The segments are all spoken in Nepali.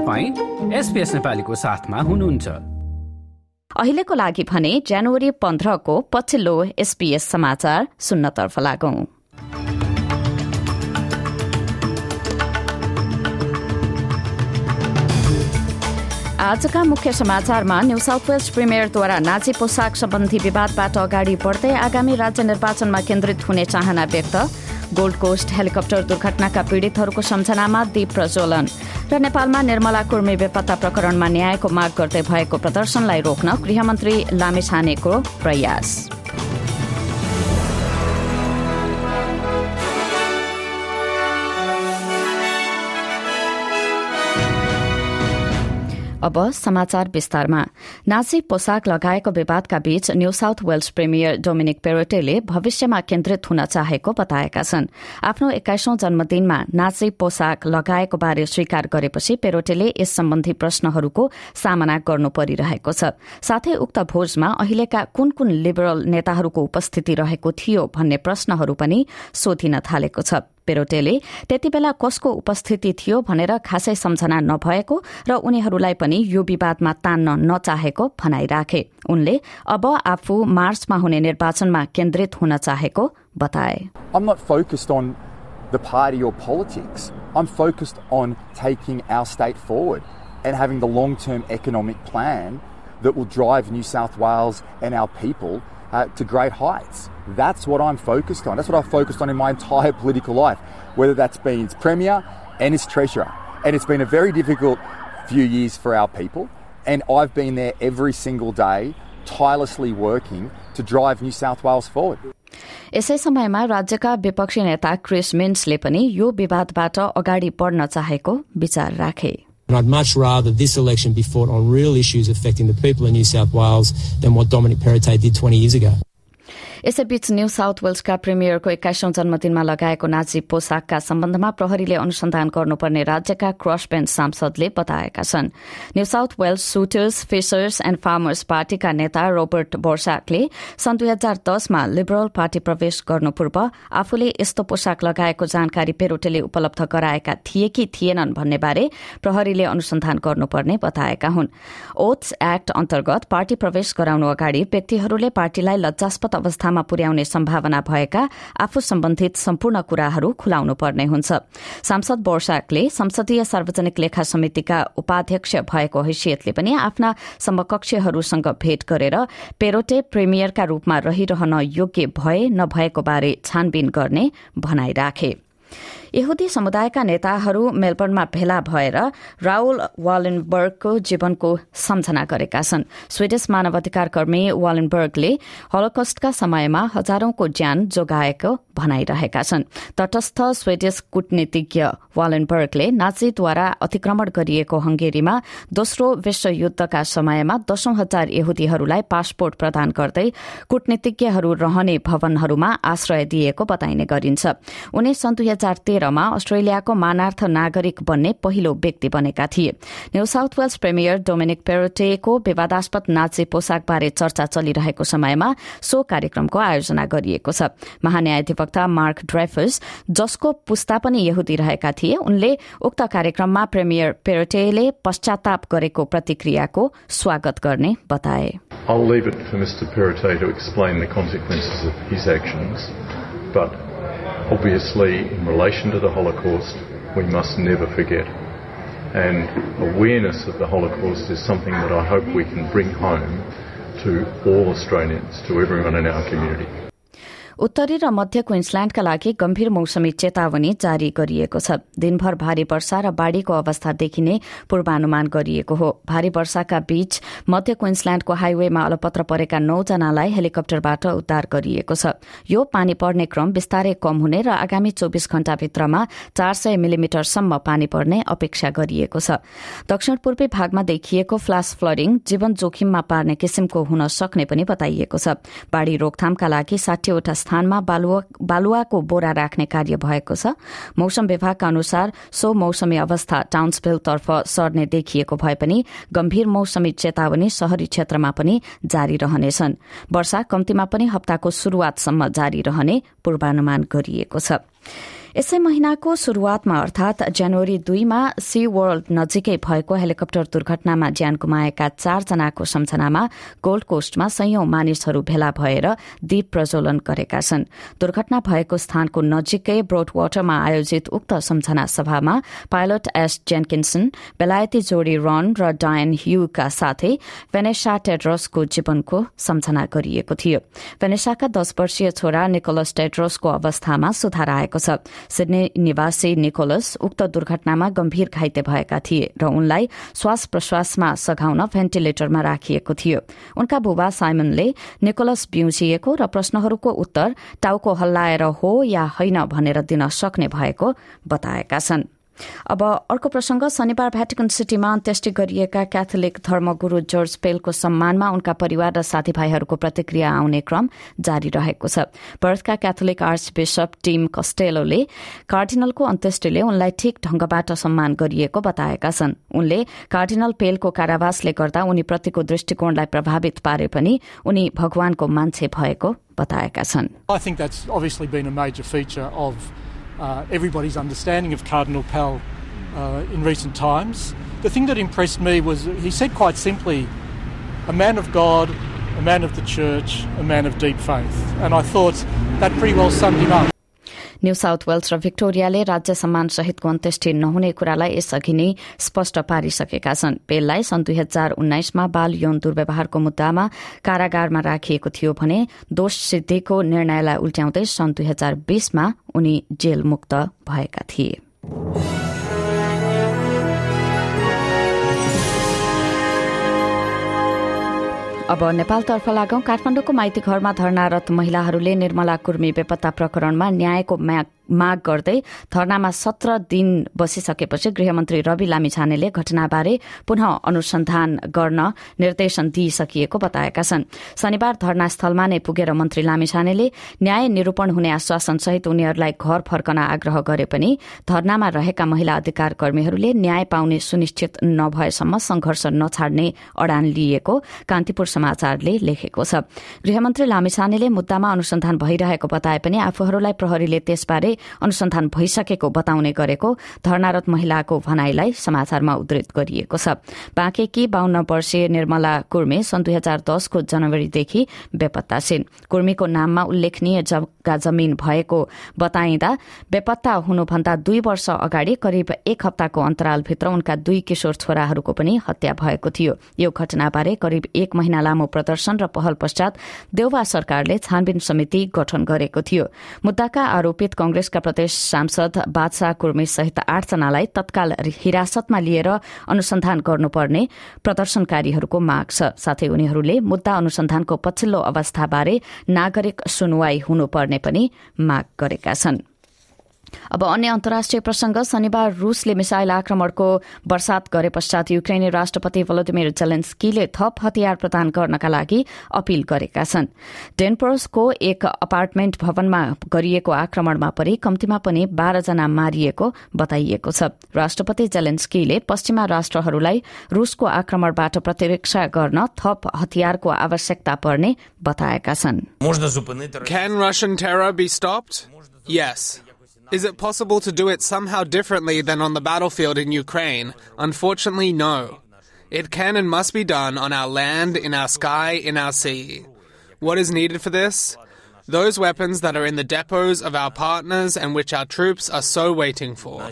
नेपालीको साथमा हुनुहुन्छ। अहिलेको लागि भने जनवरी पन्ध्रको पछिल्लो एसपीएस समाचार सुन्नतर्फ लागौं। आजका मुख्य समाचारमा न्यू साउथ वेल्स प्रिमियरद्वारा नाची पोसाक सम्बन्धी विवादबाट अगाडि बढ्दै आगामी राज्य निर्वाचनमा केन्द्रित हुने चाहना व्यक्त गोल्ड कोस्ट हेलिकप्टर दुर्घटनाका पीड़ितहरूको सम्झनामा दीप प्रज्वलन। र नेपालमा निर्मला कुर्मी बेपत्ता प्रकरणमा न्यायको माग गर्दै भएको प्रदर्शनलाई रोक्न गृहमन्त्री लामेछानेको प्रयास। अब समाचार विस्तारमा। नाजी पोसाक लगाएको विवादका बीच New South Wales premier Dominic Perrottet भविष्यमा केन्द्रित हुन चाहेको बताएका छन्। आफ्नो एक्काइसौं जन्मदिनमा नाजी पोसाक लगाएको बारे स्वीकार गरेपछि पेरोटेले यस सम्बन्धी प्रश्नहरूको सामना गर्नु परिरहेको छ। साथै उक्त भोजमा अहिलेका कुन कुन लिबरल नेताहरूको उपस्थिति रहेको थियो भन्ने प्रश्नहरू पनि सोधिन थालेको छ। पेरोटेले त्यति बेला कसको उपस्थिति थियो भनेर खासै सम्झना नभएको र उनीहरूलाई पनि यो विवादमा तान्न नचाहेको भनाई राखे उनले अब आफू मार्चमा हुने निर्वाचनमा केन्द्रित हुन चाहेको बताए the party or politics. I'm focused on taking our state forward and having the long term economic plan that will drive New South Wales and our people uh, to great heights. That's what I'm focused on. That's what I've focused on in my entire political life, whether that's been as Premier and as Treasurer. And it's been a very difficult few years for our people. And I've been there every single day, tirelessly working to drive New South Wales forward. यसै समयमा राज्यका विपक्षी नेता क्रिस मिन्सले पनि यो विवादबाट अगाडि बढ्न चाहेको विचार राखे And I'd much rather this election be fought on real issues affecting the people of New South Wales than what Dominic Perrottet did 20 years ago. यसैबीच न्यू साउथ वेल्सका प्रिमियरको एक्काइसौं जन्मदिनमा लगाएको नाजी पोसाकका सम्बन्धमा प्रहरीले अनुसन्धान गर्नुपर्ने राज्यका क्रस बेन्च सांसदले बताएका छन्। न्यू साउथ वेल्स सुटर्स फिसर्स एण्ड फार्मर्स पार्टीका नेता रोबर्ट बोर्साकले सन् दुई हजार दसमा लिबरल पार्टी प्रवेश गर्नु पूर्व आफूले यस्तो पोसाक लगाएको जानकारी पेरोटेले उपलब्ध गराएका थिए कि थिएनन् भन्ने बारे प्रहरीले अनुसन्धान गर्नुपर्ने बताएका हुन्। ओथ्स एक्ट अन्तर्गत पार्टी प्रवेश गराउनु अगाडि व्यक्तिहरूले पार्टीलाई लज्जास्पद अवस्थामा पुर्याउने सम्भावना भएका आफू सम्बन्धित सम्पूर्ण कुराहरू खुलाउनु पर्ने हुन्छ। सांसद बोर्साकले संसदीय सार्वजनिक लेखा समितिका उपाध्यक्ष भएको हैसियतले पनि आफ्ना समकक्षहरूसँग भेट गरेर पेरोटे प्रिमियरका रूपमा रहिरहन योग्य भए नभएको बारे छानबिन गर्ने भनाई राखे। यहुदी समुदायका नेताहरू मेलबर्नमा भेला भएर राउल वालेनबर्गको जीवनको सम्झना गरेका छन्। स्वीडिश मानवाधिकार कर्मी वालेनबर्गले हलोकस्टका समयमा हजारौंको ज्यान जोगाएको भनाइरहेका छन्। तटस्थ स्वीडिश कूटनीतिज्ञ वालेनबर्गले नाजीद्वारा अतिक्रमण गरिएको हंगेरीमा दोस्रो विश्वयुद्धका समयमा दशौं हजार यहुदीहरूलाई पासपोर्ट प्रदान गर्दै कूटनीतिज्ञहरू रहने भवनहरूमा आश्रय दिएको बताइने गरिन्छ। उनी सन् दुई हजार तेह्रमा अस्ट्रेलियाको मानार्थ नागरिक बन्ने पहिलो व्यक्ति बनेका थिए New South Wales premier Dominic पेरोटेको विवादास्पद नाचे पोसाकबारे चर्चा चलिरहेको समयमा सो कार्यक्रमको आयोजना गरिएको छ महान्यायाधिवक्ता मार्क ड्राइफर्स जसको पुस्ता पनि यहुदी रहेका थिए उनले उक्त कार्यक्रममा प्रेमियर पेरोटेले पश्चाताप गरेको प्रतिक्रियाको स्वागत गर्ने बताए I'll leave it for Mr. Perrottet to explain the consequences of his actions, but obviously, in relation to the Holocaust, we must never forget. And awareness of the Holocaust is something that I hope we can bring home to all Australians, to everyone in our community. उत्तरी र मध्य क्विन्सल्याण्डका लागि गम्भीर मौसमी चेतावनी जारी गरिएको छ। दिनभर भारी वर्षा र बाढ़ीको अवस्था देखिने पूर्वानुमान गरिएको हो। भारी वर्षाका बीच मध्य क्विन्सल्याण्डको हाइवेमा अलपत्र परेका नौजनालाई हेलिकप्टरबाट उद्धार गरिएको छ। यो पानी पर्ने क्रम बिस्तारै कम हुने र आगामी चौविस घण्टाभित्रमा चार सय मिलिमिटरसम्म पानी पर्ने अपेक्षा गरिएको छ। दक्षिण पूर्वी भागमा देखिएको फ्लास फ्लडिङ जीवन जोखिममा पार्ने किसिमको हुन सक्ने पनि बताइएको छ। बाढ़ी रोकथामका लागि साठीवटा स्थानमा बालुवाको बोरा राख्ने कार्य भएको छ। मौसम विभागका अनुसार सो मौसमी अवस्था टाउन्सभिलतर्फ सर्ने देखिएको भए पनि गम्भीर मौसमी चेतावनी शहरी क्षेत्रमा पनि जारी रहनेछन्। वर्षा कम्तीमा पनि हप्ताको शुरूआतसम्म जारी रहने पूर्वानुमान गरिएको छ। यसै महिनाको शुरूआतमा अर्थात जनवरी दुईमा सी वर्ल्ड नजिकै भएको हेलिकप्टर दुर्घटनामा ज्यान गुमाएका चारजनाको सम्झनामा गोल्ड कोस्टमा संयौं मानिसहरू भेला भएर दीप प्रज्वलन गरेका छन्। दुर्घटना भएको स्थानको नजिकै ब्रोड वाटरमा आयोजित उक्त सम्झना सभामा पाइलट एस जेनकिन्सन बेलायती जोडी रन र डायन ह्यूका साथै भेनेसा टेड्रसको जीवनको सम्झना गरिएको थियो। भेनेसाका दश वर्षीय छोरा निकोलस टेड्रसको अवस्थामा सुधार आएको छ। सिडनी निवासी निकोलस उक्त दुर्घटनामा गम्भीर घाइते भएका थिए र उनलाई श्वास प्रश्वासमा सघाउन भेन्टिलेटरमा राखिएको थियो। उनका बुबा साइमनले निकोलस बिउजिएको र प्रश्नहरूको उत्तर टाउको हल्लाएर हो या होइन भनेर दिन सक्ने भएको बताएका छन्। अब अर्को प्रसंग शनिबार भ्याटिकन सिटीमा अन्त्येष्टि गरिएका क्याथोलिक धर्मगुरू जर्ज पेलको सम्मानमा उनका परिवार र साथीभाइहरूको प्रतिक्रिया आउने क्रम जारी रहेको छ। बर्थका क्याथोलिक आर्च बिशप टीम कस्टेलोले कार्डिनलको अन्त्येष्टिले उनलाई ठिक ढंगबाट सम्मान गरिएको बताएका छन्। उनले कार्डिनल पेलको कारावासले गर्दा उनीप्रतिको दृष्टिकोणलाई प्रभावित पारे पनि उनी भगवानको मान्छे भएको बताएका छन्। Uh, everybody's understanding of Cardinal Pell uh, in recent times. The thing that impressed me was he said quite simply, a man of God, a man of the church, a man of deep faith. And I thought that pretty well summed him up. New South Wales र भिक्टोरियाले राज्य सम्मान सहितको अन्त्येष्टि नहुने कुरालाई यसअघि नै स्पष्ट पारिसकेका छन्। पेललाई सन् दुई हजार उन्नाइसमा बाल यौन दुर्व्यवहारको मुद्दामा कारागारमा राखिएको थियो भने दोष सिद्धिको निर्णयलाई उल्ट्याउँदै सन् दुई हजार बीसमा उनी जेलमुक्त भएका थिए। अब नेपालतर्फ लागौं काठमाडौँको माइती घरमा धरनारत महिलाहरूले निर्मला कुर्मी बेपत्ता प्रकरणमा न्यायको माग गर्दै धरनामा सत्र दिन बसिसकेपछि गृहमन्त्री रवि लामिछानेले घटनाबारे पुनः अनुसन्धान गर्न निर्देशन दिइसकिएको बताएका छन्। शनिबार धरनास्थलमा नै पुगेर मन्त्री लामिछानेले न्याय निरूपण हुने आश्वासन सहित उनीहरूलाई घर फर्कन आग्रह गरे पनि धरनामा रहेका महिला अधिकार कर्मीहरूले न्याय पाउने सुनिश्चित नभएसम्म संघर्ष नछाड्ने अडान लिएको कान्तिपुर समाचारले लेखेको छ। गृहमन्त्री लामिछानेले मुद्दामा अनुसन्धान भइरहेको बताए पनि आफूहरूलाई प्रहरीले त्यसबारे अनुसन्धान भइसकेको बताउने गरेको धरनारत महिलाको भनाईलाई समाचारमा उद्धृत गरिएको छ। बाँकेकी बाहन्न वर्षीय निर्मला कुर्मे सन् दुई हजार दसको जनवरीदेखि बेपत्ता छिन्। कुर्मीको नाममा उल्लेखनीय जग्गा जमीन भएको बताइँदा बेपत्ता हुनुभन्दा दुई वर्ष अगाडि करिब एक हप्ताको अन्तरालभित्र उनका दुई किशोर छोराहरूको पनि हत्या भएको थियो। यो घटनाबारे करिब एक महिना लामो प्रदर्शन र पहल पश्चात देउवा सरकारले छानबिन समिति गठन गरेको थियो। मुद्दाका आरोपित कंग्रेस कंग्रेसका प्रदेश सांसद बादशाह कुर्मी सहित आठजनालाई तत्काल हिरासतमा लिएर अनुसन्धान गर्नुपर्ने प्रदर्शनकारीहरूको माग छ साथै उनीहरूले मुद्दा अनुसन्धानको पछिल्लो अवस्थाबारे नागरिक सुनवाई हुनुपर्ने पनि माग गरेका छनृ अब अन्य अन्तर्राष्ट्रिय प्रसंग शनिबार रूसले मिसाइल आक्रमणको वर्षात गरे पश्चात युक्रेनी राष्ट्रपति भलोदिमिर जेलेन्स्कीले थप हतियार प्रदान गर्नका लागि अपील गरेका छन्। डेनपोर्सको एक अपार्टमेन्ट भवनमा गरिएको आक्रमणमा परि कम्तीमा पनि बाह्रजना मारिएको बताइएको छ। राष्ट्रपति जेलेन्स्कीले पश्चिमा राष्ट्रहरूलाई रूसको आक्रमणबाट प्रतिरक्षा गर्न थप हतियारको आवश्यकता पर्ने बताएका छन्। Is it possible to do it somehow differently than on the battlefield in Ukraine? Unfortunately, no. It can and must be done on our land, in our sky, in our sea. What is needed for this? Those weapons that are in the depots of our partners and which our troops are so waiting for.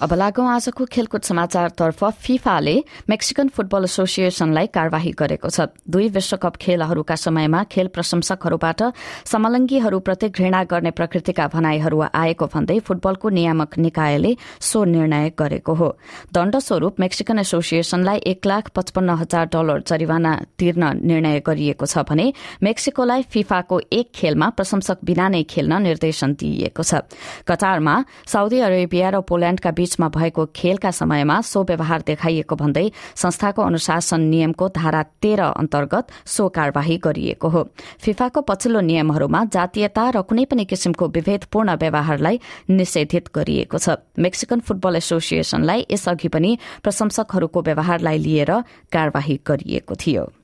अब लागौं आजको खेलकुद समाचारतर्फ फिफाले मेक्सिकन फुटबल एसोसिएशनलाई कार्यवाही गरेको छ। दुई विश्वकप खेलहरूका समयमा खेल प्रशंसकहरूबाट समलङ्गीहरूप्रति घृणा गर्ने प्रकृतिका भनाईहरू आएको भन्दै फुटबलको नियामक निकायले सो निर्णय गरेको हो। दण्ड स्वरूप मेक्सिकन एसोसिएशनलाई एक लाख पचपन्न हजार डलर जरिवाना तिर्न निर्णय गरिएको छ भने मेक्सिकोलाई फिफाको एक खेलमा प्रशंसक बिना नै खेल्न निर्देशन दिइएको छ। कतारमा साउदी अरेबिया र पोल्याण्डका बीच बीचमा भएको खेलका समयमा सो व्यवहार देखाइएको भन्दै संस्थाको अनुशासन नियमको धारा तेह्र अन्तर्गत सो कार्यवाही गरिएको हो। फिफाको पछिल्लो नियमहरूमा जातीयता र कुनै पनि किसिमको विभेदपूर्ण व्यवहारलाई निषेधित गरिएको छ। मेक्सिकन फुटबल एसोसिएशनलाई यसअघि पनि प्रशंसकहरूको व्यवहारलाई लिएर कार्यवाही गरिएको थियो।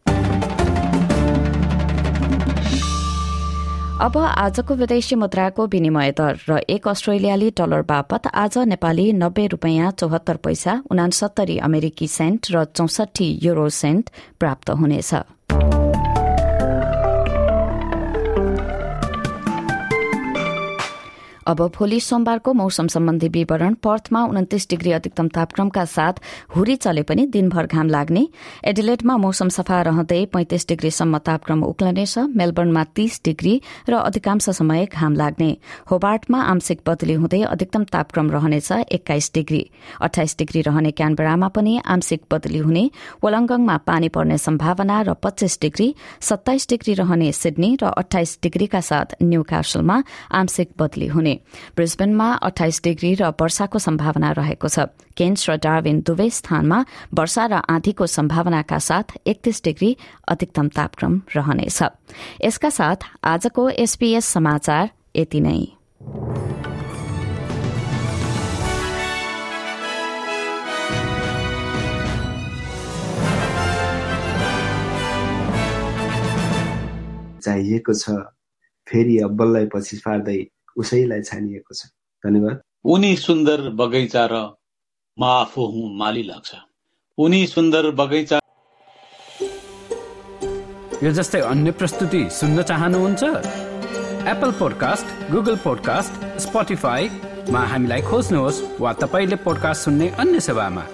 अब आजको विदेशी मुद्राको विनिमय दर र एक अस्ट्रेलियाली डलर बापत आज नेपाली नब्बे रूपियाँ चौहत्तर पैसा उनासत्तरी अमेरिकी सेन्ट र चौसठी युरो सेन्ट प्राप्त हुनेछ। अब भोलि सोमबारको मौसम सम्बन्धी विवरण पर्थमा उन्तिस डिग्री अधिकतम तापक्रमका साथ हुरी चले पनि दिनभर घाम लाग्ने। एडिलेटमा मौसम सफा रहँदै पैंतिस डिग्रीसम्म तापक्रम उक्लनेछ मेलबर्नमा तीस डिग्री र अधिकांश समय घाम लाग्ने। होबार्टमा आंशिक बदली हुँदै अधिकतम तापक्रम रहनेछ एक्काइस डिग्री। अठाइस डिग्री रहने क्यानबेरामा पनि आंशिक बदली हुने। वलङ्गङमा पानी पर्ने सम्भावना र पच्चीस डिग्री सत्ताइस डिग्री रहने सिडनी र अठाइस डिग्रीका साथ न्यू क्यासलमा आंशिक बदली हुने। ब्रिस्बेनमा अठाइस डिग्री र वर्षाको सम्भावना रहेको छ। केन्स र डार्विन दुवै स्थानमा वर्षा र आँधीको सम्भावनाका साथ एकतीस डिग्री अधिकतम तापक्रम रहनेछ। यसका साथ आजको एसपीएस समाचार यति नै। चाहिएको छ। फेरि अब्बललाई पछि पार्दै उसैलाई छानिएको छ। धन्यवाद। उनी सुन्दर बगैँचा र म आफू हुँ माली लाग्छ। उनी सुन्दर बगैँचा यो जस्तै अन्य प्रस्तुति सुन्न चाहनुहुन्छ? एप्पल पोडकास्ट गुगल पोडकास्ट स्पोटिफाईमा हामीलाई खोज्नुहोस् वा तपाईँले पोडकास्ट सुन्ने अन्य सेवामा।